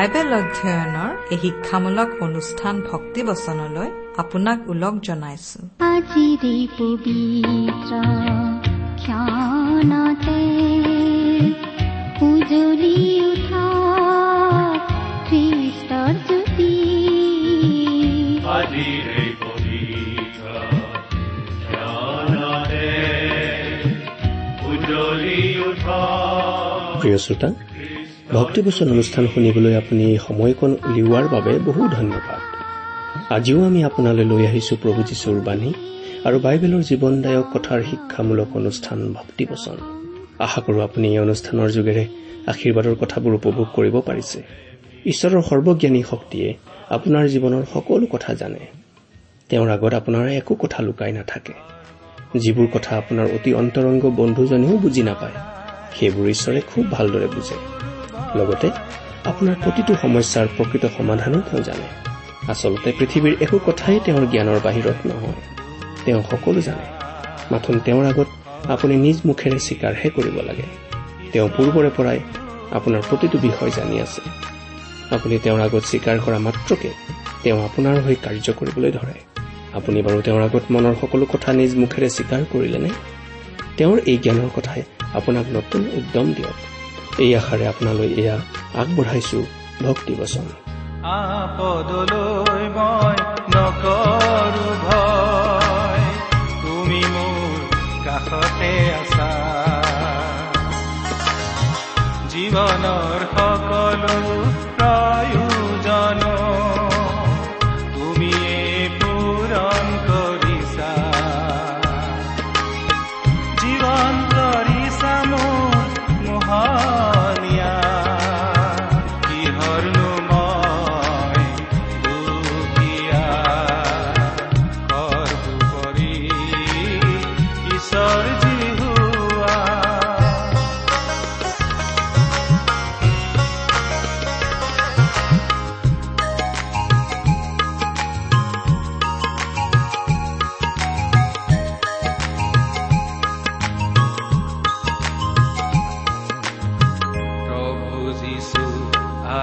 Bible অধ্যয়নৰ এই শিক্ষামূলক অনুষ্ঠান ভক্তিবচনলৈ আপোনাক ওলগ জনাইছো। উজলি উঠা খ্ৰীষ্টৰ জ্যোতি। আজিৰে প্ৰিয় শ্ৰোতা ভক্তিবচন অনুষ্ঠান শুনিবলৈ আপুনি সময়কণ উলিওৱাৰ বাবে বহু ধন্যবাদ। আজিও আমি আপোনালৈ লৈ আহিছো প্ৰভু যীশুৰ বাণী আৰু বাইবেলৰ জীৱনদায়ক কথাৰ শিক্ষামূলক অনুষ্ঠান ভক্তিবচন। আশা কৰো আপুনি এই অনুষ্ঠানৰ যোগেৰে আশীৰ্বাদৰ কথাবোৰ উপভোগ কৰিব পাৰিছে। ঈশ্বৰৰ সৰ্বজ্ঞানী শক্তিয়ে আপোনাৰ জীৱনৰ সকলো কথা জানে। তেওঁৰ আগত আপোনাৰ একো কথা লুকাই নাথাকে। যিবোৰ কথা আপোনাৰ অতি অন্তৰংগ বন্ধুজনেও বুজি নাপায় সেইবোৰ ঈশ্বৰে খুব ভালদৰে বুজে। লগতে আপোনাৰ প্ৰতিটো সমস্যাৰ প্ৰকৃত সমাধানো তেওঁ জানে। আচলতে পৃথিৱীৰ একো কথাই তেওঁৰ জ্ঞানৰ বাহিৰত নহয় তেওঁ সকলো জানে। মাথোন তেওঁৰ আগত আপুনি নিজ মুখেৰে স্বীকাৰহে কৰিব লাগে। তেওঁ পূৰ্বৰে পৰাই আপোনাৰ প্ৰতিটো বিষয় জানি আছে। আপুনি তেওঁৰ আগত স্বীকাৰ কৰা মাত্ৰকে তেওঁ আপোনাৰ হৈ কাৰ্য কৰিবলৈ ধৰে। আপুনি বাৰু তেওঁৰ আগত মনৰ সকলো কথা নিজ মুখেৰে স্বীকাৰ কৰিলেনে? তেওঁৰ এই জ্ঞানৰ কথাই আপোনাক নতুন উদ্যম দিয়ক। এই আশাৰে আপোনালৈ এয়া আগবঢ়াইছো। কাষতে আছা। জীৱনৰ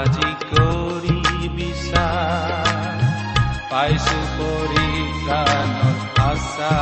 আজি কৰি বিচাৰ পাইছো পৰিত্ৰাণত আশা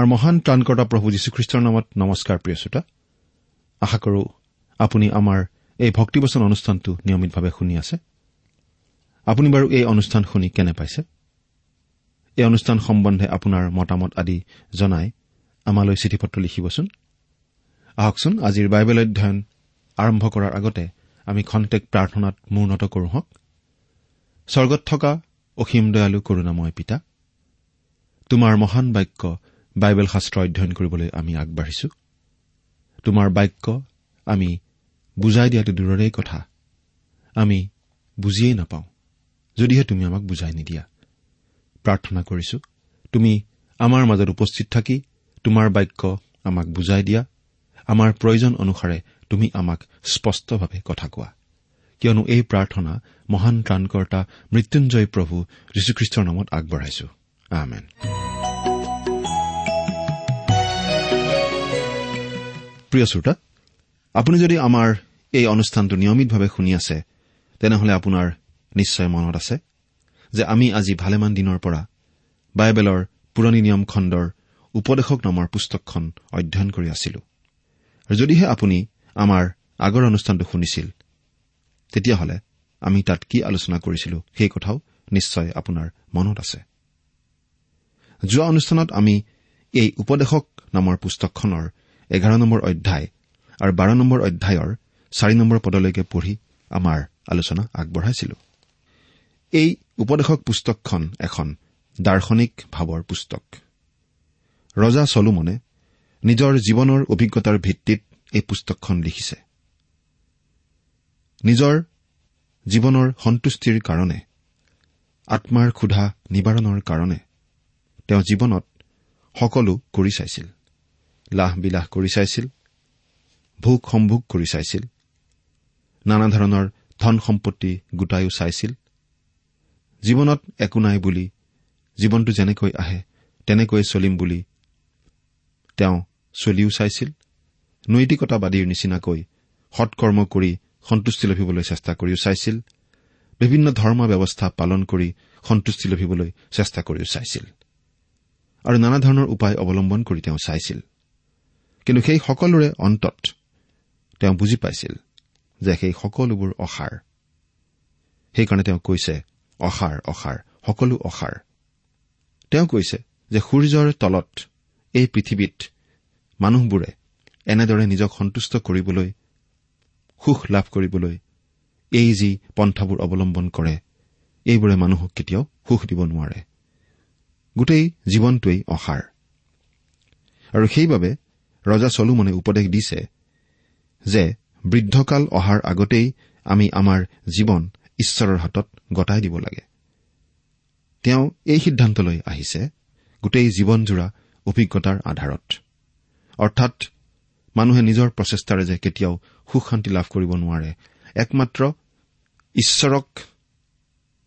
আমাৰ মহান ত্ৰাণকৰ্তা প্ৰভু যীশুখ্ৰীষ্টৰ নামত নমস্কাৰ প্ৰিয় শ্ৰোতা। আশা কৰো আপুনি আমাৰ এই ভক্তিবচন অনুষ্ঠানটো নিয়মিতভাৱে শুনি আছে। আপুনি বাৰু এই অনুষ্ঠান শুনি কেনে পাইছে? এই অনুষ্ঠান সম্বন্ধে আপোনাৰ মতামত আদি জনাই আমালৈ চিঠি পত্ৰ লিখিবচোন। আহকচোন আজিৰ বাইবেল অধ্যয়ন আৰম্ভ কৰাৰ আগতে আমি খন্তেক প্ৰাৰ্থনাত মূৰ্ণত কৰো হওক। স্বৰ্গত থকা অসীম দয়ালু কৰোণাময় পিতা তোমাৰ মহান বাক্য বাইবেল শাস্ত্ৰ অধ্যয়ন কৰিবলৈ আমি আগবাঢ়িছো। তোমাৰ বাক্য আমি বুজাই দিয়াটো দূৰৰেই কথা। আমি বুজিয়েই নাপাওঁ। যদিহে তুমি আমাক বুজাই নিদিয়া। প্ৰাৰ্থনা কৰিছো তুমি আমাৰ মাজত উপস্থিত থাকি তোমাৰ বাক্য আমাক বুজাই দিয়া। আমাৰ প্ৰয়োজন অনুসাৰে তুমি আমাক স্পষ্টভাৱে কথা কোৱা। কিয়নো এই প্ৰাৰ্থনা মহান ত্ৰাণকৰ্তা মৃত্যুঞ্জয় প্ৰভু যীশুখ্ৰীষ্টৰ নামত আগবঢ়াইছো। প্ৰিয় শ্ৰোতা আপুনি যদি আমাৰ এই অনুষ্ঠানটো নিয়মিতভাৱে শুনি আছে তেনেহলে আপোনাৰ নিশ্চয় মনত আছে যে আমি আজি ভালেমান দিনৰ পৰা বাইবেলৰ পুৰণি নিয়ম খণ্ডৰ উপদেশক নামৰ পুস্তকখন অধ্যয়ন কৰি আছিলো। আৰু যদিহে আপুনি আমাৰ আগৰ অনুষ্ঠানটো শুনিছিল তেতিয়াহ'লে আমি তাত কি আলোচনা কৰিছিলো সেই কথাও নিশ্চয় আপোনাৰ মনত আছে। যোৱা অনুষ্ঠানত আমি এই উপদেশক নামৰ পুস্তকখনৰ এঘাৰ নম্বৰ অধ্যায় আৰু বাৰ নম্বৰ অধ্যায়ৰ চাৰি নম্বৰ পদলৈকে পঢ়ি আমাৰ আলোচনা আগবঢ়াইছিলো। এই উপদেশক পুস্তকখন এখন দাৰ্শনিক ভাৱৰ পুস্তক। ৰজা চলোমনে নিজৰ জীৱনৰ অভিজ্ঞতাৰ ভিত্তিত এই পুস্তকখন লিখিছে। নিজৰ জীৱনৰ সন্তুষ্টিৰ কাৰণে আত্মাৰ ক্ষুধা নিবাৰণৰ কাৰণে তেওঁ জীৱনত সকলো কৰি চাইছিল। লাহ বিলাস কৰি চাইছিল ভোগ সম্ভোগ কৰি চাইছিল নানা ধৰণৰ ধন সম্পত্তি গোটাইও চাইছিল। জীৱনত একো নাই বুলি জীৱনটো যেনেকৈ আহে তেনেকৈ চলিম বুলি তেওঁ চলিও চাইছিল। নৈতিকতাবাদীৰ নিচিনাকৈ সৎকৰ্ম কৰি সন্তুষ্টি লভিবলৈ চেষ্টা কৰিও চাইছিল। বিভিন্ন ধৰ্ম ব্যৱস্থা পালন কৰি সন্তুষ্টি লভিবলৈ চেষ্টা কৰিও চাইছিল। আৰু নানা ধৰণৰ উপায় অৱলম্বন কৰি তেওঁ চাইছিল। কিন্তু সেই সকলোৰে অন্তত তেওঁ বুজি পাইছিল যে সেই সকলোবোৰ অসাৰ। সেইকাৰণে তেওঁ কৈছে অসাৰ অসাৰ সকলো অসাৰ। তেওঁ কৈছে যে সূৰ্যৰ তলত এই পৃথিৱীত মানুহবোৰে এনেদৰে নিজক সন্তুষ্ট কৰিবলৈ সুখ লাভ কৰিবলৈ এই যি পন্থাবোৰ অৱলম্বন কৰে এইবোৰে মানুহক কেতিয়াও সুখ দিব নোৱাৰে। গোটেই জীৱনটোৱেই অসাৰ। আৰু সেইবাবে ৰজা চলোমনে উপদেশ দিছে যে বৃদ্ধকাল অহাৰ আগতেই আমি আমাৰ জীৱন ঈশ্বৰৰ হাতত গতাই দিব লাগে। তেওঁ এই সিদ্ধান্তলৈ আহিছে গোটেই জীৱনজোৰা অভিজ্ঞতাৰ আধাৰত। অৰ্থাৎ মানুহে নিজৰ প্ৰচেষ্টাৰে যে কেতিয়াও সুখ শান্তি লাভ কৰিব নোৱাৰে একমাত্ৰ ঈশ্বৰক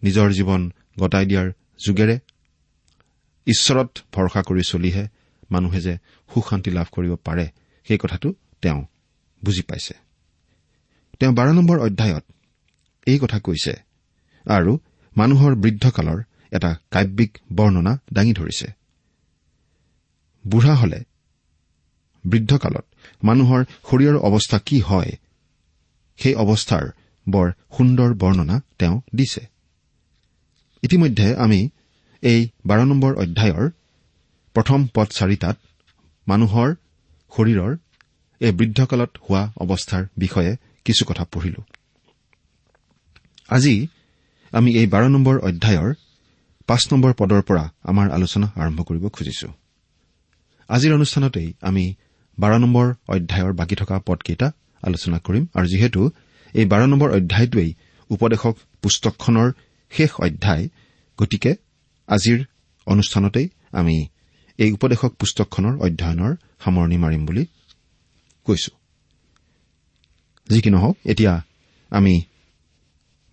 নিজৰ জীৱন গতাই দিয়াৰ যোগেৰে ঈশ্বৰত ভৰসা কৰি চলিহে মানুহে যে সুখ শান্তি লাভ কৰিব পাৰে সেই কথাটো তেওঁ বুজি পাইছে। তেওঁ বাৰ নম্বৰ অধ্যায়ত এই কথা কৈছে আৰু মানুহৰ বৃদ্ধকালৰ এটা কাব্যিক বৰ্ণনা দাঙি ধৰিছে। বুঢ়া হলে বৃদ্ধকালত মানুহৰ শৰীৰৰ অৱস্থা কি হয় সেই অৱস্থাৰ বৰ সুন্দৰ বৰ্ণনা তেওঁ দিছে। ইতিমধ্যে আমি এই বাৰ নম্বৰ অধ্যায়ৰ প্ৰথম পদ চাৰিটাত মানুহৰ শৰীৰৰ এই বৃদ্ধকালত হোৱা অৱস্থাৰ বিষয়ে কিছু কথা পঢ়িলো। আজি আমি এই বাৰ নম্বৰ অধ্যায়ৰ পাঁচ নম্বৰ পদৰ পৰা আমাৰ আলোচনা আৰম্ভ কৰিব খুজিছো। আজিৰ অনুষ্ঠানতেই আমি বাৰ নম্বৰ অধ্যায়ৰ বাকী থকা পদকেইটা আলোচনা কৰিম আৰু যিহেতু এই বাৰ নম্বৰ অধ্যায়টোৱেই উপদেশক পুস্তকখনৰ শেষ অধ্যায় গতিকে আজিৰ অনুষ্ঠানতেই আমি এই উপদেশক পুস্তকখনৰ অধ্যয়নৰ সামৰণি মাৰিম বুলি কৈছো। যি কি নহওক এতিয়া আমি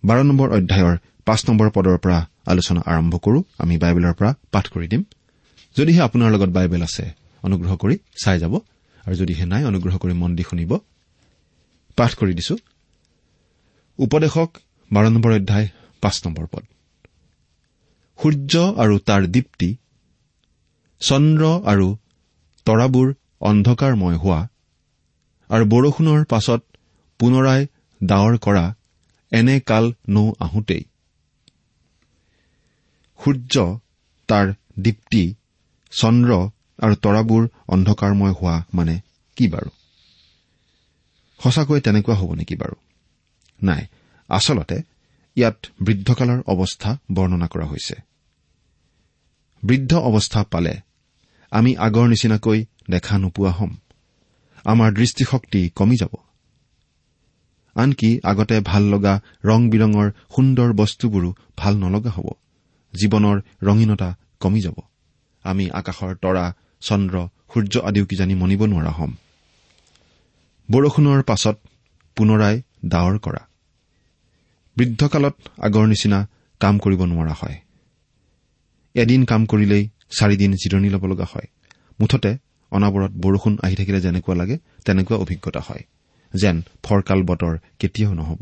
বাৰ নম্বৰ অধ্যায়ৰ পাঁচ নম্বৰ পদৰ পৰা আলোচনা আৰম্ভ কৰো। আমি বাইবেলৰ পৰা পাঠ কৰি দিম। যদিহে আপোনাৰ লগত বাইবেল আছে অনুগ্ৰহ কৰি চাই যাব। আৰু যদিহে নাই অনুগ্ৰহ কৰি মন দি শুনিব। পাঠ কৰি দিছো। উপদেশক বাৰ নম্বৰ অধ্যায় পাঁচ নম্বৰ পদ। সূৰ্য আৰু তাৰ দীপ্তি চন্দ্ৰ আৰু তৰাবোৰ অন্ধকাৰময় হোৱা আৰু বৰষুণৰ পাছত পুনৰাই ডাৱৰ কৰা এনে কাল নৌ আহোঁতেই। সূৰ্য তাৰ দীপ্তি চন্দ্ৰ আৰু তৰাবোৰ অন্ধকাৰময় হোৱা মানে কি বাৰু? সঁচাকৈ তেনেকুৱা হ'ব নেকি বাৰু? নাই আচলতে ইয়াত বৃদ্ধকালৰ অৱস্থা বৰ্ণনা কৰা হৈছে। বৃদ্ধ অৱস্থা পালে আমি আগৰ নিচিনাকৈ দেখা নোপোৱা হ'ম। আমাৰ দৃষ্টিশক্তি কমি যাব। আনকি আগতে ভাল লগা ৰং বিৰঙৰ সুন্দৰ বস্তুবোৰো ভাল নলগা হ'ব। জীৱনৰ ৰঙীনতা কমি যাব। আমি আকাশৰ তৰা চন্দ্ৰ সূৰ্য আদিও কিজানি মনিব নোৱাৰা হ'ম। বৰষুণৰ পাছত পুনৰাই ডাৱৰ কৰা। বৃদ্ধকালত আগৰ নিচিনা কাম কৰিব নোৱাৰা হয়। এদিন কাম কৰিলেই চাৰিদিন জিৰণি ল'ব লগা হয়। মুঠতে অনাবৰত বৰষুণ আহি থাকিলে যেনেকুৱা লাগে তেনেকুৱা অভিজ্ঞতা হয়। যেন ফৰকাল বতৰ কেতিয়াও নহ'ব।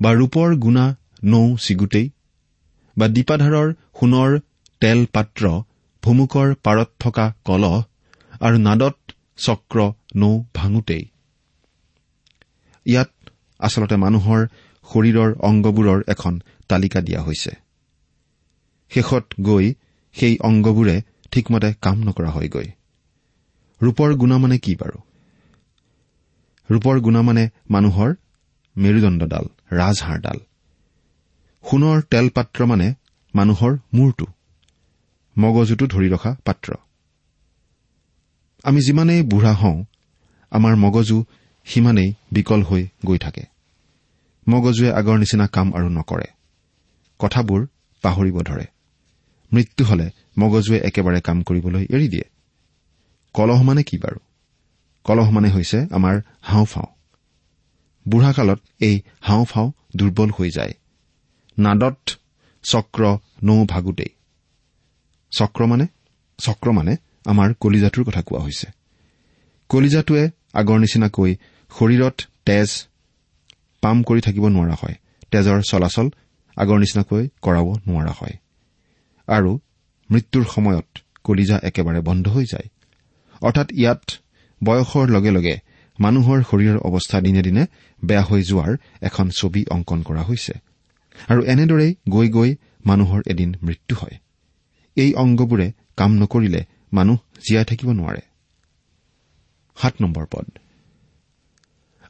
বা ৰূপৰ গুণা নৌ চিগুটেই বা দীপাধাৰৰ সোণৰ তেল পাত্ৰ ভুমুকৰ পাৰত থকা কলহ আৰু নাদত চক্ৰ নৌ ভাঙোতেই। ইয়াত আচলতে মানুহৰ শৰীৰৰ অংগবোৰৰ এখন তালিকা দিয়া হৈছে। শেষত গৈ সেই অংগবোৰে ঠিকমতে কাম নকৰা হয়গৈ। ৰূপৰ গুণা মানে কি বাৰু? ৰূপৰ গুণা মানে মানুহৰ মেৰুদণ্ডডাল ৰাজহাড়ডাল। সোণৰ তেলপাত্ৰ মানে মানুহৰ মূৰটো মগজুটো ধৰি ৰখা পাত্ৰ। আমি যিমানেই বুঢ়া হওঁ আমাৰ মগজু সিমানেই বিকল হৈ গৈ থাকে। মগজুৱে আগৰ নিচিনা কাম আৰু নকৰে। কথাবোৰ পাহৰিব ধৰে। মৃত্যু হলে মগজুৱে একেবাৰে কাম কৰিবলৈ এৰি দিয়ে। কলহ মানে কি বাৰু? কলহ মানে হৈছে আমাৰ হাওঁফাওঁ বুঢ়াকালত এই হাওঁফাওঁ দুৰ্বল হৈ যায়। নাদত চক্ৰ নৌ ভাগোতেই। চক্ৰ মানে? চক্ৰ মানে আমাৰ কলিজাটোৰ কথা কোৱা হৈছে। কলিজাটোৱে আগৰ নিচিনাকৈ শৰীৰত তেজ পাম কৰি থাকিব নোৱাৰা হয়। তেজৰ চলাচল আগৰ নিচিনাকৈ কৰাব নোৱাৰা হয়। আৰু মৃত্যুৰ সময়ত কলিজা একেবাৰে বন্ধ হৈ যায়। অৰ্থাৎ ইয়াত বয়সৰ লগে লগে মানুহৰ শৰীৰৰ অৱস্থা দিনে দিনে বেয়া হৈ যোৱাৰ এখন ছবি অংকন কৰা হৈছে। আৰু এনেদৰেই গৈ গৈ মানুহৰ এদিন মৃত্যু হয়। এই অংগবোৰে কাম নকৰিলে মানুহ জীয়াই থাকিব নোৱাৰে।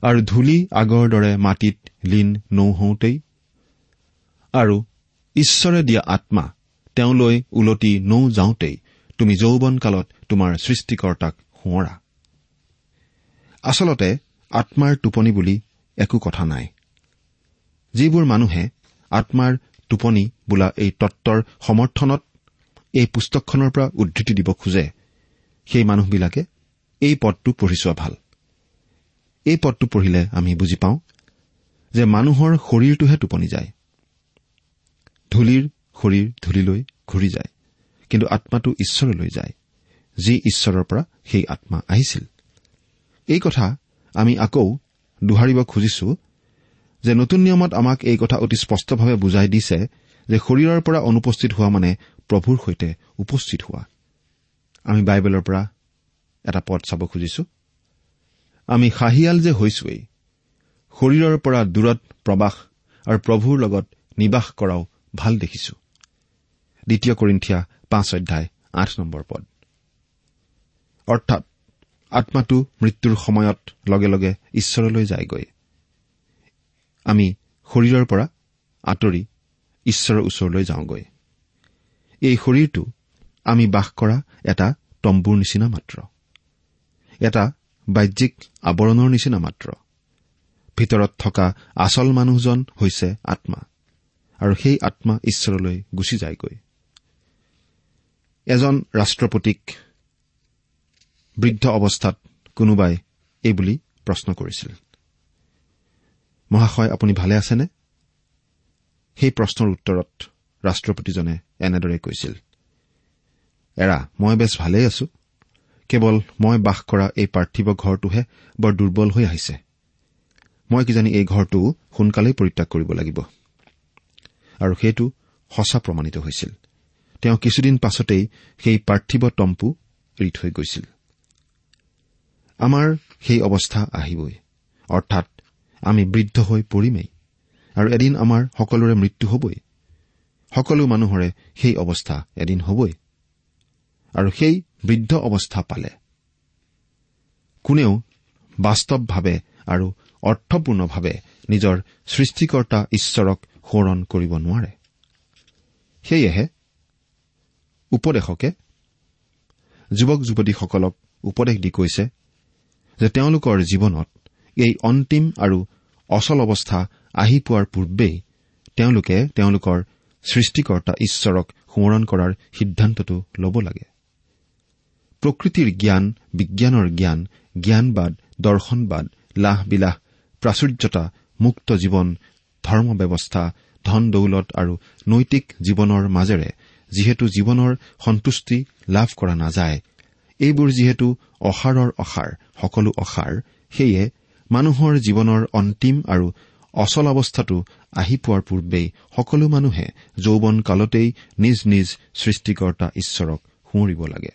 আৰু ধূলি আগৰ দৰে মাটিত লীন নৌহওঁতেই। আৰু ঈশ্বৰে দিয়া আত্মা তেওঁলৈ ওলটি নৌ যাওঁতেই তুমি যৌৱন কালত তোমাৰ সৃষ্টিকৰ্তাক সোঁৱৰা। আচলতে আত্মাৰ টোপনি বুলি একো কথা নাই। যিবোৰ মানুহে আত্মাৰ টোপনি বোলা এই তত্বৰ সমৰ্থনত এই পুস্তকখনৰ পৰা উদ্ধৃতি দিব খোজে সেই মানুহবিলাকে এই পদটো পঢ়ি চোৱা ভাল। এই পদটো পঢ়িলে আমি বুজি পাওঁ যে মানুহৰ শৰীৰটোহে টোপনি যায়। ধূলিৰ শৰীৰ ধূলিলৈ ঘূৰি যায় কিন্তু আত্মাটো ঈশ্বৰলৈ যায় যি ঈশ্বৰৰ পৰা সেই আত্মা আহিছিল। এই কথা আমি আকৌ দোহাৰিব খুজিছো যে নতুন নিয়মত আমাক এই কথা অতি স্পষ্টভাৱে বুজাই দিছে যে শৰীৰৰ পৰা অনুপস্থিত হোৱা মানে প্ৰভুৰ সৈতে উপস্থিত হোৱা। আমি বাইবেলৰ পৰা এটা পদ চাব খুজিছো। আমি হাঁহিয়াল যে হৈছোৱেই। শৰীৰৰ পৰা দূৰত প্ৰবাস আৰু প্ৰভুৰ লগত নিবাস কৰাও ভাল দেখিছো। দ্বিতীয় কৰিন্ঠিয়া পাঁচ অধ্যায় আঠ নম্বৰ পদ। অৰ্থাৎ আত্মাটো মৃত্যুৰ সময়ত লগে লগে ঈশ্বৰলৈ যায়গৈ। আমি শৰীৰৰ পৰা আঁতৰি ঈশ্বৰৰ ওচৰলৈ যাওঁগৈ। এই শৰীৰটো আমি বাস কৰা এটা তম্বুৰ নিচিনা মাত্ৰ। এটা বাহ্যিক আৱৰণৰ নিচিনা মাত্ৰ। ভিতৰত থকা আচল মানুহজন হৈছে আত্মা আৰু সেই আত্মা ঈশ্বৰলৈ গুচি যায়গৈ। এজন ৰাষ্ট্ৰপতিক বৃদ্ধ অৱস্থাত কোনোবাই এইবুলি প্ৰশ্ন কৰিছিল। মহাশয় আপুনি ভালে আছেনে? সেই প্ৰশ্নৰ উত্তৰত ৰাষ্ট্ৰপতিজনে এনেদৰে কৈছিল এৰা মই বেছ ভালেই আছো। কেৱল মই বাস কৰা এই পাৰ্থিৱ ঘৰটোহে বৰ দুৰ্বল হৈ আহিছে। মই কিজানি এই ঘৰটো সোনকালেই পৰিত্যাগ কৰিব লাগিব। আৰু সেইটো সঁচা প্ৰমাণিত হৈছিল। তেওঁ কিছুদিন পাছতেই সেই পাৰ্থিৱ টম্পু এৰি থৈ গৈছিল। আমাৰ সেই অৱস্থা আহিবই। অৰ্থাৎ আমি বৃদ্ধ হৈ পৰিমেই। আৰু এদিন আমাৰ সকলোৰে মৃত্যু হবই। সকলো মানুহৰে সেই অৱস্থা এদিন হবই। আৰু সেই বৃদ্ধ অৱস্থা পালে। কোনেও বাস্তৱভাৱে আৰু অৰ্থপূৰ্ণভাৱে নিজৰ সৃষ্টিকৰ্তা ঈশ্বৰক সোঁৱৰণ কৰিব নোৱাৰে। সেয়েহে উপদেশকে যুৱক যুৱতীসকলক উপদেশ দি কৈছে যে তেওঁলোকৰ জীৱনত এই অন্তিম আৰু অচল অৱস্থা আহি পোৱাৰ পূৰ্বেই তেওঁলোকে তেওঁলোকৰ সৃষ্টিকৰ্তা ঈশ্বৰক সোঁৱৰণ কৰাৰ সিদ্ধান্তটো ল'ব লাগে। প্ৰকৃতিৰ জ্ঞান বিজ্ঞানৰ জ্ঞান জ্ঞানবাদ দৰ্শনবাদ লাহ বিলাহ প্ৰাচুৰ্যতা মুক্ত জীৱন ধৰ্ম ব্যৱস্থা ধন দৌলত আৰু নৈতিক জীৱনৰ মাজেৰে যিহেতু জীৱনৰ সন্তুষ্টি লাভ কৰা নাযায়। এইবোৰ যিহেতু অসাৰৰ অসাৰ সকলো অসাৰ সেয়ে মানুহৰ জীৱনৰ অন্তিম আৰু অচল অৱস্থাটো আহি পোৱাৰ পূৰ্বেই সকলো মানুহে যৌৱন কালতেই নিজ নিজ সৃষ্টিকৰ্তা ঈশ্বৰক সোঁৱৰিব লাগে।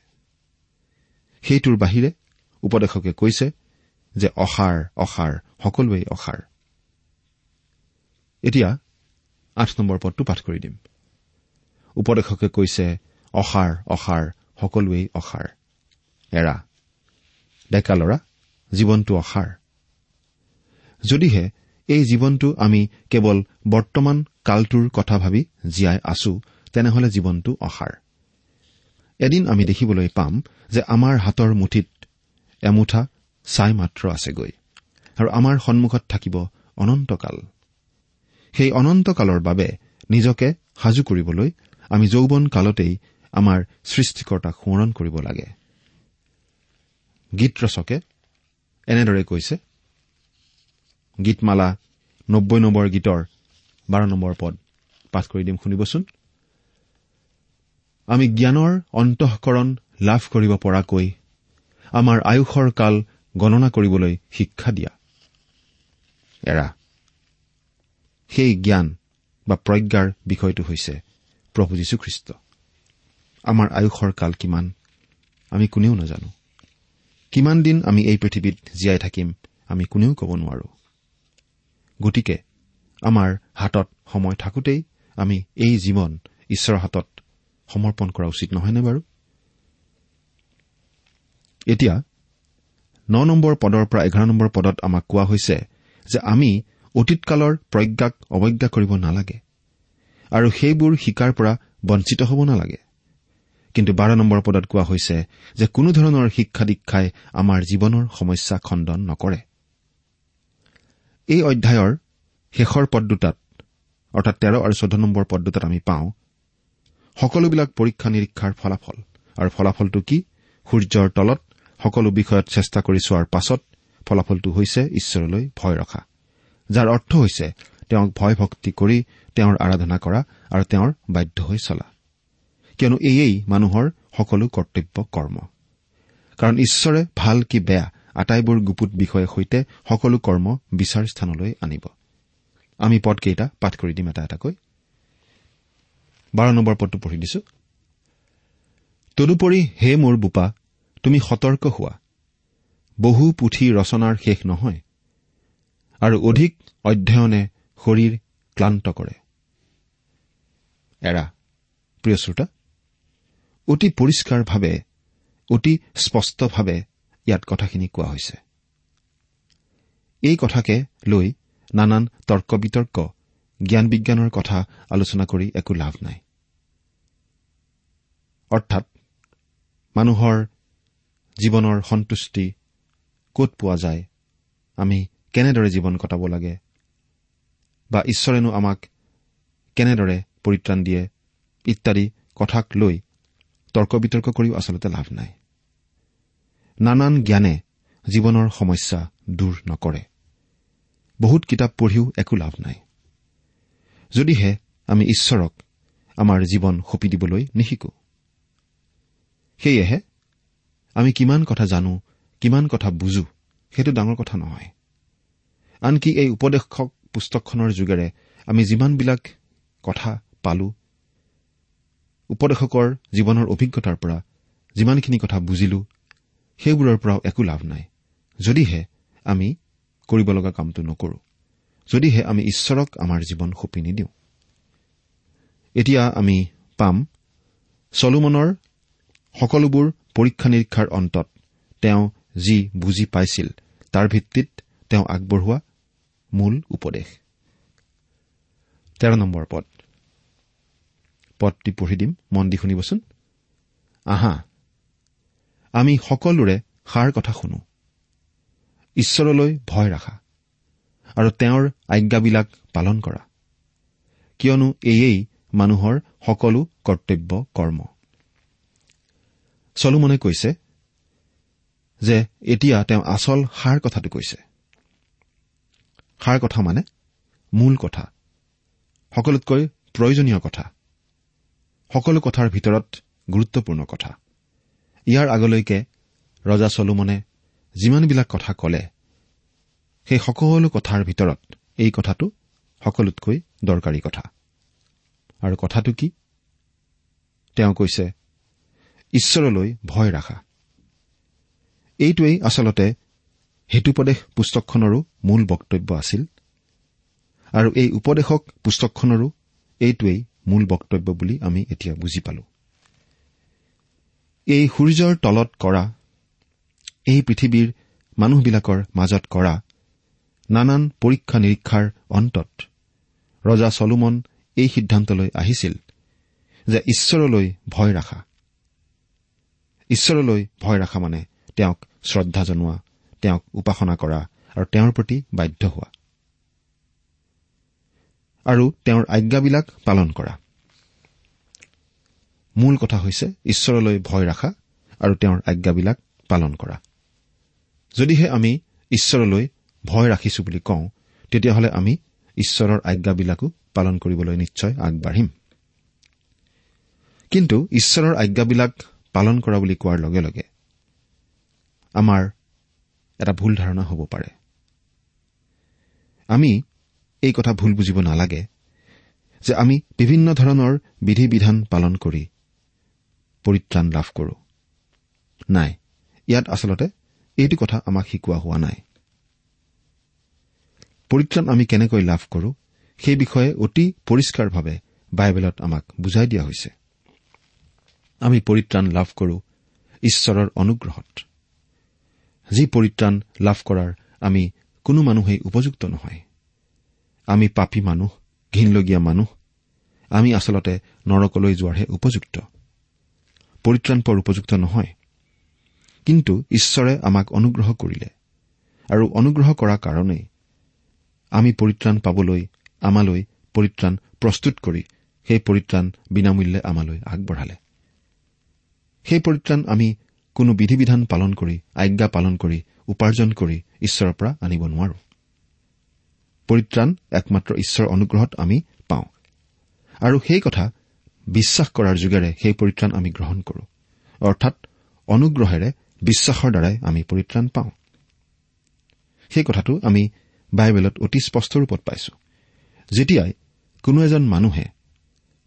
সেইটোৰ বাহিৰে উপদেশকে কৈছে যে অসাৰ অসাৰ সকলোৱেই অসাৰ। এতিয়া আঠ নম্বৰ পদটো পাঠ কৰি দিম। উপদেশকে কৈছে অসাৰ অসাৰ সকলোৱেই অসাৰ। এৰা ডেকা ল'ৰা জীৱনটো অসাৰ। যদিহে এই জীৱনটো আমি কেৱল বৰ্তমান কালটোৰ কথা ভাবি জীয়াই আছো তেনেহলে জীৱনটো অসাৰ। এদিন আমি দেখিবলৈ পাম যে আমাৰ হাতৰ মুঠিত এমুঠা ছাই মাত্ৰ আছেগৈ আৰু আমাৰ সন্মুখত থাকিব অনন্তকাল। সেই অনন্তকালৰ বাবে নিজকে সাজু কৰিবলৈ আমি যৌৱন কালতেই আমাৰ সৃষ্টিকৰ্তাক সোঁৱৰণ কৰিব লাগে। গীত ৰচকে এনেদৰে কৈছে গীতমালা নব্বৈ নম্বৰ গীতৰ বাৰ নম্বৰ পদ পাঠ কৰি দিম শুনিবচোন। আমি জ্ঞানৰ অন্তঃকৰণ লাভ কৰিব পৰাকৈ আমাৰ আয়ুসৰ কাল গণনা কৰিবলৈ শিক্ষা দিয়া। এৰা সেই জ্ঞান বা প্ৰজ্ঞাৰ বিষয়টো হৈছে প্ৰভু যীশুখ্ৰীষ্ট। আমাৰ আয়ুসৰ কাল কিমান আমি কোনেও নাজানো। কিমান দিন আমি এই পৃথিৱীত জীয়াই থাকিম আমি কোনেও ক'ব নোৱাৰো। গতিকে আমাৰ হাতত সময় থাকোঁতেই আমি এই জীৱন ঈশ্বৰৰ হাতত সমৰ্পণ কৰা উচিত নহয়নে বাৰু? এতিয়া ন নম্বৰ পদৰ পৰা এঘাৰ নম্বৰ পদত আমাক কোৱা হৈছে যে আমি অতীতকালৰ প্ৰজ্ঞাক অৱজ্ঞা কৰিব নালাগে আৰু সেইবোৰ শিকাৰ পৰা বঞ্চিত হ'ব নালাগে। কিন্তু বাৰ নম্বৰ পদত কোৱা হৈছে যে কোনো ধৰণৰ শিক্ষা দীক্ষাই আমাৰ জীৱনৰ সমস্যা খণ্ডন নকৰে। এই অধ্যায়ৰ শেষৰ পদ দুটাত অৰ্থাৎ তেৰ আৰু চৈধ্য নম্বৰ পদ দুটাত আমি পাওঁ সকলোবিলাক পৰীক্ষা নিৰীক্ষাৰ ফলাফল। আৰু ফলাফলটো কি? সূৰ্যৰ তলত সকলো বিষয়ত চেষ্টা কৰি চোৱাৰ পাছত ফলাফলটো হৈছে ঈশ্বৰলৈ ভয় ৰখা। যাৰ অৰ্থ হৈছে তেওঁক ভয় ভক্তি কৰি তেওঁৰ আৰাধনা কৰা আৰু তেওঁৰ বাধ্য হৈ চলা। কিয়নো এয়েই মানুহৰ সকলো কৰ্তব্য কৰ্ম। কাৰণ ঈশ্বৰে ভাল কি বেয়া আটাইবোৰ গুপুত বিষয়ৰ সৈতে সকলো কৰ্ম বিচাৰ স্থানলৈ আনিব। আমি পদকেইটা পাঠ কৰি দিম এটা এটাকৈ। বাৰ নম্বৰ পদটো পঢ়ি দিছো। তদুপৰি হে মোৰ বোপা তুমি সতৰ্ক হোৱা। বহু পুথি ৰচনাৰ শেষ নহয় আৰু অধিক অধ্যয়নে শৰীৰ ক্লান্ত কৰে। এৰা প্ৰিয় শ্ৰোতা অতি পৰিষ্কাৰভাৱে অতি স্পষ্টভাৱে ইয়াত কথাখিনি কোৱা হৈছে। এই কথাকে লৈ নানান তৰ্ক বিতৰ্ক জ্ঞান বিজ্ঞানৰ কথা আলোচনা কৰি একো লাভ নাই। অৰ্থাৎ মানুহৰ জীৱনৰ সন্তুষ্টি ক'ত পোৱা যায়? আমি কেনেদৰে জীৱন কটাব লাগে? বা ঈশ্বৰেনো আমাক কেনেদৰে পৰিত্ৰাণ দিয়ে? ইত্যাদি কথাক লৈ তৰ্ক বিতৰ্ক কৰিও আচলতে লাভ নাই। নানান জ্ঞানে জীৱনৰ সমস্যা দূৰ নকৰে। বহুত কিতাপ পঢ়িও একো লাভ নাই। যদিহে আমি ঈশ্বৰক আমাৰ জীৱন সঁপি দিবলৈ নিশিকো। সেয়েহে আমি কিমান কথা জানো কিমান কথা বুজো সেইটো ডাঙৰ কথা নহয়। আনকি এই উপদেশক পুস্তকখনৰ যোগেৰে আমি যিমানবিলাক কথা পালো উপদেশকৰ জীৱনৰ অভিজ্ঞতাৰ পৰা যিমানখিনি কথা বুজিলো সেইবোৰৰ পৰাও একো লাভ নাই। যদিহে আমি কৰিব লগা কামটো নকৰো যদিহে আমি ঈশ্বৰক আমাৰ জীৱন সঁপি নিদিওঁ। এতিয়া আমি পাম। চলোমনৰ সকলোবোৰ পৰীক্ষা নিৰীক্ষাৰ অন্তত তেওঁ যি বুজি পাইছিল তাৰ ভিত্তিত তেওঁ আগবঢ়োৱা মূল উপদেশ। পদ। পদটি পঢ়ি দিম মন দি শুনিবচোন। আহা আমি সকলোৰে সাৰ কথা শুনো। ঈশ্বৰলৈ ভয় ৰাখা আৰু তেওঁৰ আজ্ঞাবিলাক পালন কৰা। কিয়নো এয়েই মানুহৰ সকলো কৰ্তব্য কৰ্ম চলোমনে কৈছে যে এতিয়া তেওঁ আচল সাৰ কথাটো কৈছে। সাৰ কথা মানে মূল কথা সকলোতকৈ প্ৰয়োজনীয় কথা সকলো কথাৰ ভিতৰত গুৰুত্বপূৰ্ণ কথা। ইয়াৰ আগলৈকে ৰজা চলোমনে যিমানবিলাক কথা কলে সেই সকলো কথাৰ ভিতৰত এই কথাটো সকলোতকৈ দৰকাৰী কথা। আৰু কথাটো কি? তেওঁ কৈছে ঈশ্বৰলৈ ভয় ৰাখা। এইটোৱেই আচলতে হেতুপদেশ পুস্তকখনৰো মূল বক্তব্য আছিল। আৰু এই উপদেশক পুস্তকখনৰো এইটোৱেই মূল বক্তব্য বুলি আমি এতিয়া বুজি পালো। এই সূৰ্যৰ তলত কৰা এই পৃথিৱীৰ মানুহবিলাকৰ মাজত কৰা নানান পৰীক্ষা নিৰীক্ষাৰ অন্তত ৰজা চলোমন এই সিদ্ধান্তলৈ আহিছিল যে ঈশ্বৰলৈ ভয় ৰাখা। ঈশ্বৰলৈ ভয় ৰাখা মানে তেওঁক শ্ৰদ্ধা জনোৱা তেওঁক উপাসনা কৰা আৰু তেওঁৰ প্ৰতি বাধ্য হোৱা। আৰু তেওঁৰ আজ্ঞাবিলাক পালন কৰা। মূল কথা হৈছে ঈশ্বৰলৈ ভয় ৰাখা আৰু তেওঁৰ আজ্ঞাবিলাক পালন কৰা। যদিহে আমি ঈশ্বৰলৈ ভয় ৰাখিছো বুলি কওঁ তেতিয়াহ'লে আমি ঈশ্বৰৰ আজ্ঞাবিলাকো পালন কৰিবলৈ নিশ্চয় আগবাঢ়িম। কিন্তু ঈশ্বৰৰ আজ্ঞাবিলাক পালন কৰা বুলি কোৱাৰ লগে লগে আমাৰ এটা ভুল ধাৰণা হ'ব পাৰে। আমি এই কথা ভুল বুজিব নালাগে যে আমি বিভিন্ন ধৰণৰ বিধি বিধান পালন কৰি পৰিত্ৰাণ লাভ কৰো। নাই ইয়াত আচলতে এইটো কথা আমাক শিকোৱা হোৱা নাই। পৰিত্ৰাণ আমি কেনেকৈ লাভ কৰো সেই বিষয়ে অতি পৰিষ্কাৰভাৱে বাইবেলত আমাক বুজাই দিয়া হৈছে। আমি পৰিত্ৰাণ লাভ কৰো ঈশ্বৰৰ অনুগ্ৰহত। যি পৰিত্ৰাণ লাভ কৰাৰ আমি কোনো মানুহেই উপযুক্ত নহয়। আমি পাপী মানুহ ঘীনলগীয়া মানুহ আমি আচলতে নৰকলৈ যোৱাৰহে উপযুক্ত। পৰিত্ৰাণ পোৱাৰ উপযুক্ত নহয়। কিন্তু ঈশ্বৰে আমাক অনুগ্ৰহ কৰিলে আৰু অনুগ্ৰহ কৰাৰ কাৰণেই আমি পৰিত্ৰাণ পাবলৈ আমালৈ পৰিত্ৰাণ প্ৰস্তুত কৰি সেই পৰিত্ৰাণ বিনামূল্যে আমালৈ আগবঢ়ালে। সেই পৰিত্ৰাণ আমি কোনো বিধি বিধান পালন কৰি আজ্ঞা পালন কৰি উপাৰ্জন কৰি ঈশ্বৰৰ পৰা আনিব নোৱাৰো। পৰিত্ৰাণ একমাত্ৰ ঈশ্বৰৰ অনুগ্ৰহত আমি পাওঁ। আৰু সেই কথা বিশ্বাস কৰাৰ যোগেৰে সেই পৰিত্ৰাণ আমি গ্ৰহণ কৰো। অৰ্থাৎ অনুগ্ৰহেৰে বিশ্বাসৰ দ্বাৰাই আমি পৰিত্ৰাণ পাওঁ। সেই কথাটো আমি বাইবেলত অতি স্পষ্ট ৰূপত পাইছো। যেতিয়াই কোনো এজন মানুহে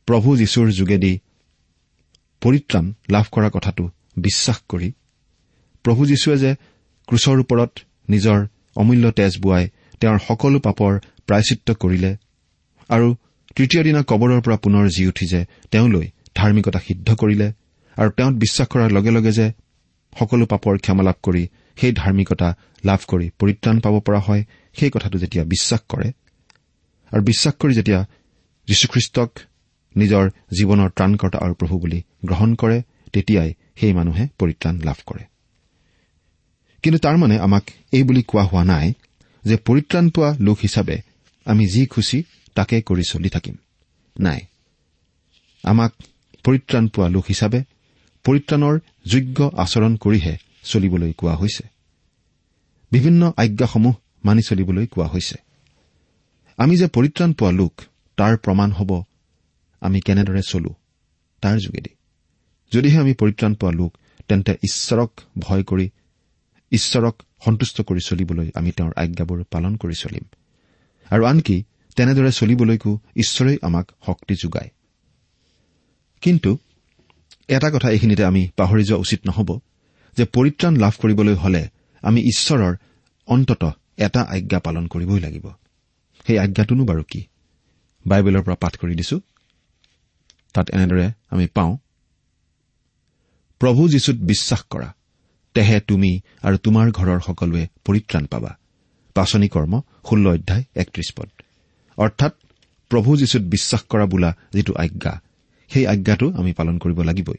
প্ৰভু যীশুৰ যোগেদি পৰিত্ৰাণ লাভ কৰা কথাটো বিশ্বাস কৰি প্ৰভু যীশুৱে যে ক্ৰুচৰ ওপৰত নিজৰ অমূল্য তেজ বোৱাই তেওঁৰ সকলো পাপৰ প্ৰায়চিত্ৰ কৰিলে আৰু তৃতীয় দিনা কবৰৰ পৰা পুনৰ জি উঠি যে তেওঁলৈ ধাৰ্মিকতা সিদ্ধ কৰিলে আৰু তেওঁত বিশ্বাস কৰাৰ লগে লগে যে সকলো পাপৰ ক্ষমা লাভ কৰি সেই ধাৰ্মিকতা লাভ কৰি পৰিত্ৰাণ পাব পৰা হয় সেই কথাটো যেতিয়া বিশ্বাস কৰে আৰু বিশ্বাস কৰি যেতিয়া যীশুখ্ৰীষ্টক নিজৰ জীৱনৰ ত্ৰাণকৰ্তা আৰু প্ৰভু বুলি গ্ৰহণ কৰে তেতিয়াই সেই মানুহে পৰিত্ৰাণ লাভ কৰে। কিন্তু তাৰ মানে আমাক এই বুলি কোৱা হোৱা নাই যে পৰিত্ৰাণ পোৱা লোক হিচাপে আমি যি খুচি তাকে কৰি চলি থাকিম। নাই। আমাক পৰিত্ৰাণ পোৱা লোক হিচাপে পৰিত্ৰাণৰ যোগ্য আচৰণ কৰিহে চলিবলৈ কোৱা হৈছে। বিভিন্ন আজ্ঞাসমূহ মানি চলিবলৈ কোৱা হৈছে। আমি যে পৰিত্ৰাণ পোৱা লোক তাৰ প্ৰমাণ হ'ব আমি কেনেদৰে চলো? তাৰ যোগেদি। যদিহে আমি পৰিত্ৰাণ পোৱা লোক তেন্তে ঈশ্বৰক ভয় কৰি ঈশ্বৰক সন্তুষ্ট কৰি চলিবলৈ আমি তেওঁৰ আজ্ঞাবোৰ পালন কৰি চলিম। আৰু আনকি তেনেদৰে চলিবলৈকো ঈশ্বৰেই আমাক শক্তি যোগায়। কিন্তু এটা কথা এইখিনিতে আমি পাহৰি যোৱা উচিত নহ'ব যে পৰিত্ৰাণ লাভ কৰিবলৈ হলে আমি ঈশ্বৰৰ অন্তত এটা আজ্ঞা পালন কৰিবই লাগিব। সেই আজ্ঞাটোনো বাৰু কি? বাইবেলৰ পৰা পাঠ কৰি দিছো। তাত এনেদৰে আমি পাওঁ। প্ৰভু যীশুত বিশ্বাস কৰা তেহে তুমি আৰু তোমাৰ ঘৰৰ সকলোৱে পৰিত্ৰাণ পাবা। পাচনি কৰ্ম ষোল্ল অধ্যায় একত্ৰিশ পদ। অৰ্থাৎ প্ৰভু যীশুত বিশ্বাস কৰা বোলা যিটো আজ্ঞা সেই আজ্ঞাটো আমি পালন কৰিব লাগিবই।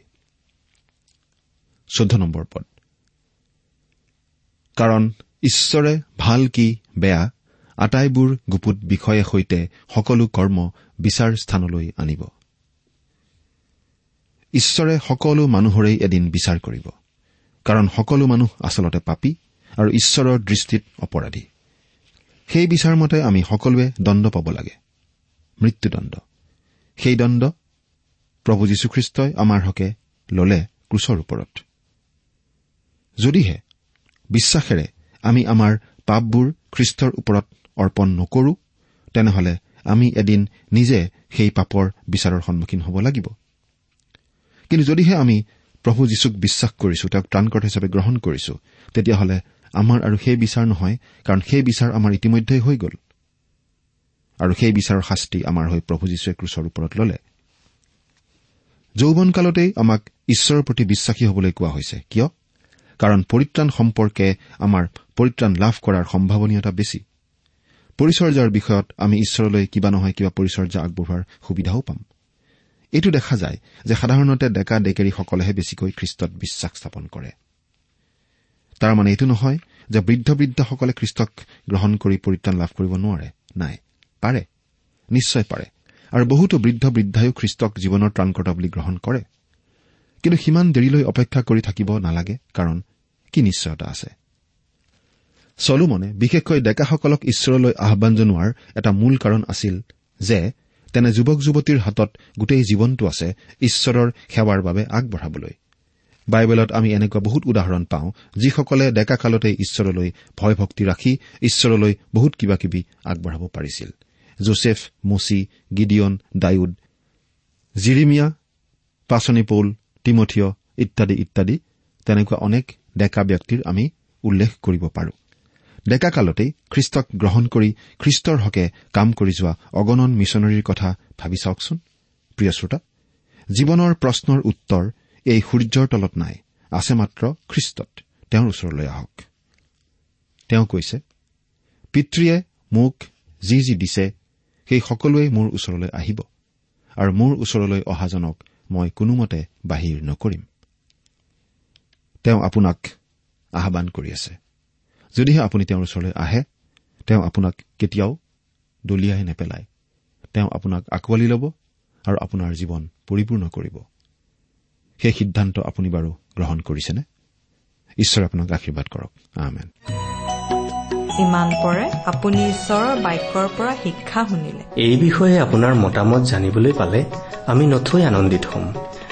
কাৰণ ঈশ্বৰে ভাল কি বেয়া আটাইবোৰ গুপুত বিষয়ে সৈতে সকলো কৰ্ম বিচাৰ স্থানলৈ আনিব। ঈশ্বৰে সকলো মানুহৰেই এদিন বিচাৰ কৰিব। কাৰণ সকলো মানুহ আচলতে পাপী আৰু ঈশ্বৰৰ দৃষ্টিত অপৰাধী। সেই বিচাৰ মতে আমি সকলোৱে দণ্ড পাব লাগে। মৃত্যুদণ্ড। সেই দণ্ড প্ৰভু যীশুখ্ৰীষ্টই আমাৰ হকে ললে ক্ৰুচৰ ওপৰত। যদিহে বিশ্বাসেৰে আমি আমাৰ পাপবোৰ খ্ৰীষ্টৰ ওপৰত অৰ্পণ নকৰো তেনেহলে আমি এদিন নিজে সেই পাপৰ বিচাৰৰ সন্মুখীন হ'ব লাগিব। কিন্তু যদিহে আমি প্ৰভু যীশুক বিশ্বাস কৰিছো তেওঁক ত্ৰাণকৰ্ত হিচাপে গ্ৰহণ কৰিছো তেতিয়াহ'লে আমাৰ আৰু সেই বিচাৰ নহয় কাৰণ সেই বিচাৰ আমাৰ ইতিমধ্যেই হৈ গ'ল। আৰু সেই বিচাৰৰ শাস্তি আমাৰ হৈ প্ৰভু যীশুৱে ক্ৰুচৰ ওপৰত ললে। যৌৱনকালতেই আমাক ঈশ্বৰৰ প্ৰতি বিশ্বাসী হবলৈ কোৱা হৈছে। কিয়? কাৰণ পৰিত্ৰাণ সম্পৰ্কে আমাৰ পৰিত্ৰাণ লাভ কৰাৰ সম্ভাৱনীয়তা বেছি। পৰিচৰ্যাৰ বিষয়ত আমি ঈশ্বৰলৈ কিবা নহয় কিবা পৰিচৰ্যা আগবঢ়োৱাৰ সুবিধাও পাম। এইটো দেখা যায় যে সাধাৰণতে ডেকা ডেকেৰীসকলেহে বেছিকৈ খ্ৰীষ্টত বিশ্বাস স্থাপন কৰে। তাৰ মানে এইটো নহয় যে বৃদ্ধ বৃদ্ধাসকলে খ্ৰীষ্টক গ্ৰহণ কৰি পৰিত্ৰাণ লাভ কৰিব নোৱাৰে। নাই পাৰে। নিশ্চয় পাৰে। আৰু বহুতো বৃদ্ধ বৃদ্ধায়ো খ্ৰীষ্টক জীৱনৰ ত্ৰাণকৰ্তা বুলি গ্ৰহণ কৰে। কিন্তু সিমান দেৰিলৈ অপেক্ষা কৰি থাকিব নালাগে কাৰণ কি নিশ্চয়তা আছে। চলোমনে বিশেষকৈ ডেকাসকলক ঈশ্বৰলৈ আহান জনোৱাৰ এটা মূল কাৰণ আছিল যে তেনে যুৱক যুৱতীৰ হাতত গোটেই জীৱনটো আছে ঈশ্বৰৰ সেৱাৰ বাবে আগবঢ়াবলৈ। বাইবেলত আমি এনেকুৱা বহুত উদাহৰণ পাওঁ যিসকলে ডেকা কালতে ঈশ্বৰলৈ ভয় ভক্তি ৰাখি ঈশ্বৰলৈ বহুত কিবা কিবি আগবঢ়াব পাৰিছিল। জোচেফ মুচি গিডিয়ন ডায়ুদ জিৰিমিয়া পাচনি পৌল তিমঠিয় ইত্যাদি ইত্যাদি তেনেকুৱা অনেক ডেকা ব্যক্তিৰ আমি উল্লেখ কৰিব পাৰো। ডেকা কালতেই খ্ৰীষ্টক গ্ৰহণ কৰি খ্ৰীষ্টৰ হকে কাম কৰি যোৱা অগণন মিছনেৰীৰ কথা ভাবি চাওকচোন। প্ৰিয় শ্ৰোতা জীৱনৰ প্ৰশ্নৰ উত্তৰ এই সূৰ্যৰ তলত নাই আছে মাত্ৰ খ্ৰীষ্টত। তেওঁৰ ওচৰলৈ আহক। তেওঁ কৈছে পিতৃয়ে মোক যি যি দিছে সেই সকলোৱে মোৰ ওচৰলৈ আহিব আৰু মোৰ ওচৰলৈ অহাজনক মই কোনোমতে বাহিৰ নকৰিম। তেওঁ আপোনাক আহান কৰি আছে। যদিহে আপুনি তেওঁৰ ওচৰলৈ আহে তেওঁ আপোনাক কেতিয়াও দলিয়াই নেপেলায়। তেওঁ আপোনাক আঁকোৱালি ল'ব আৰু আপোনাৰ জীৱন পৰিপূৰ্ণ কৰিব। সেই সিদ্ধান্ত আপুনি বাৰু গ্ৰহণ কৰিছেনে? ঈশ্বৰে আপোনাক আশীৰ্বাদ কৰক। আমেন। ইমান পৰে আপুনি ঈশ্বৰৰ বাক্যৰ পৰা শিক্ষা শুনিলে। এই বিষয়ে আপোনাৰ মতামত জানিবলৈ পালে আমি নথৈ আনন্দিত হ'ম।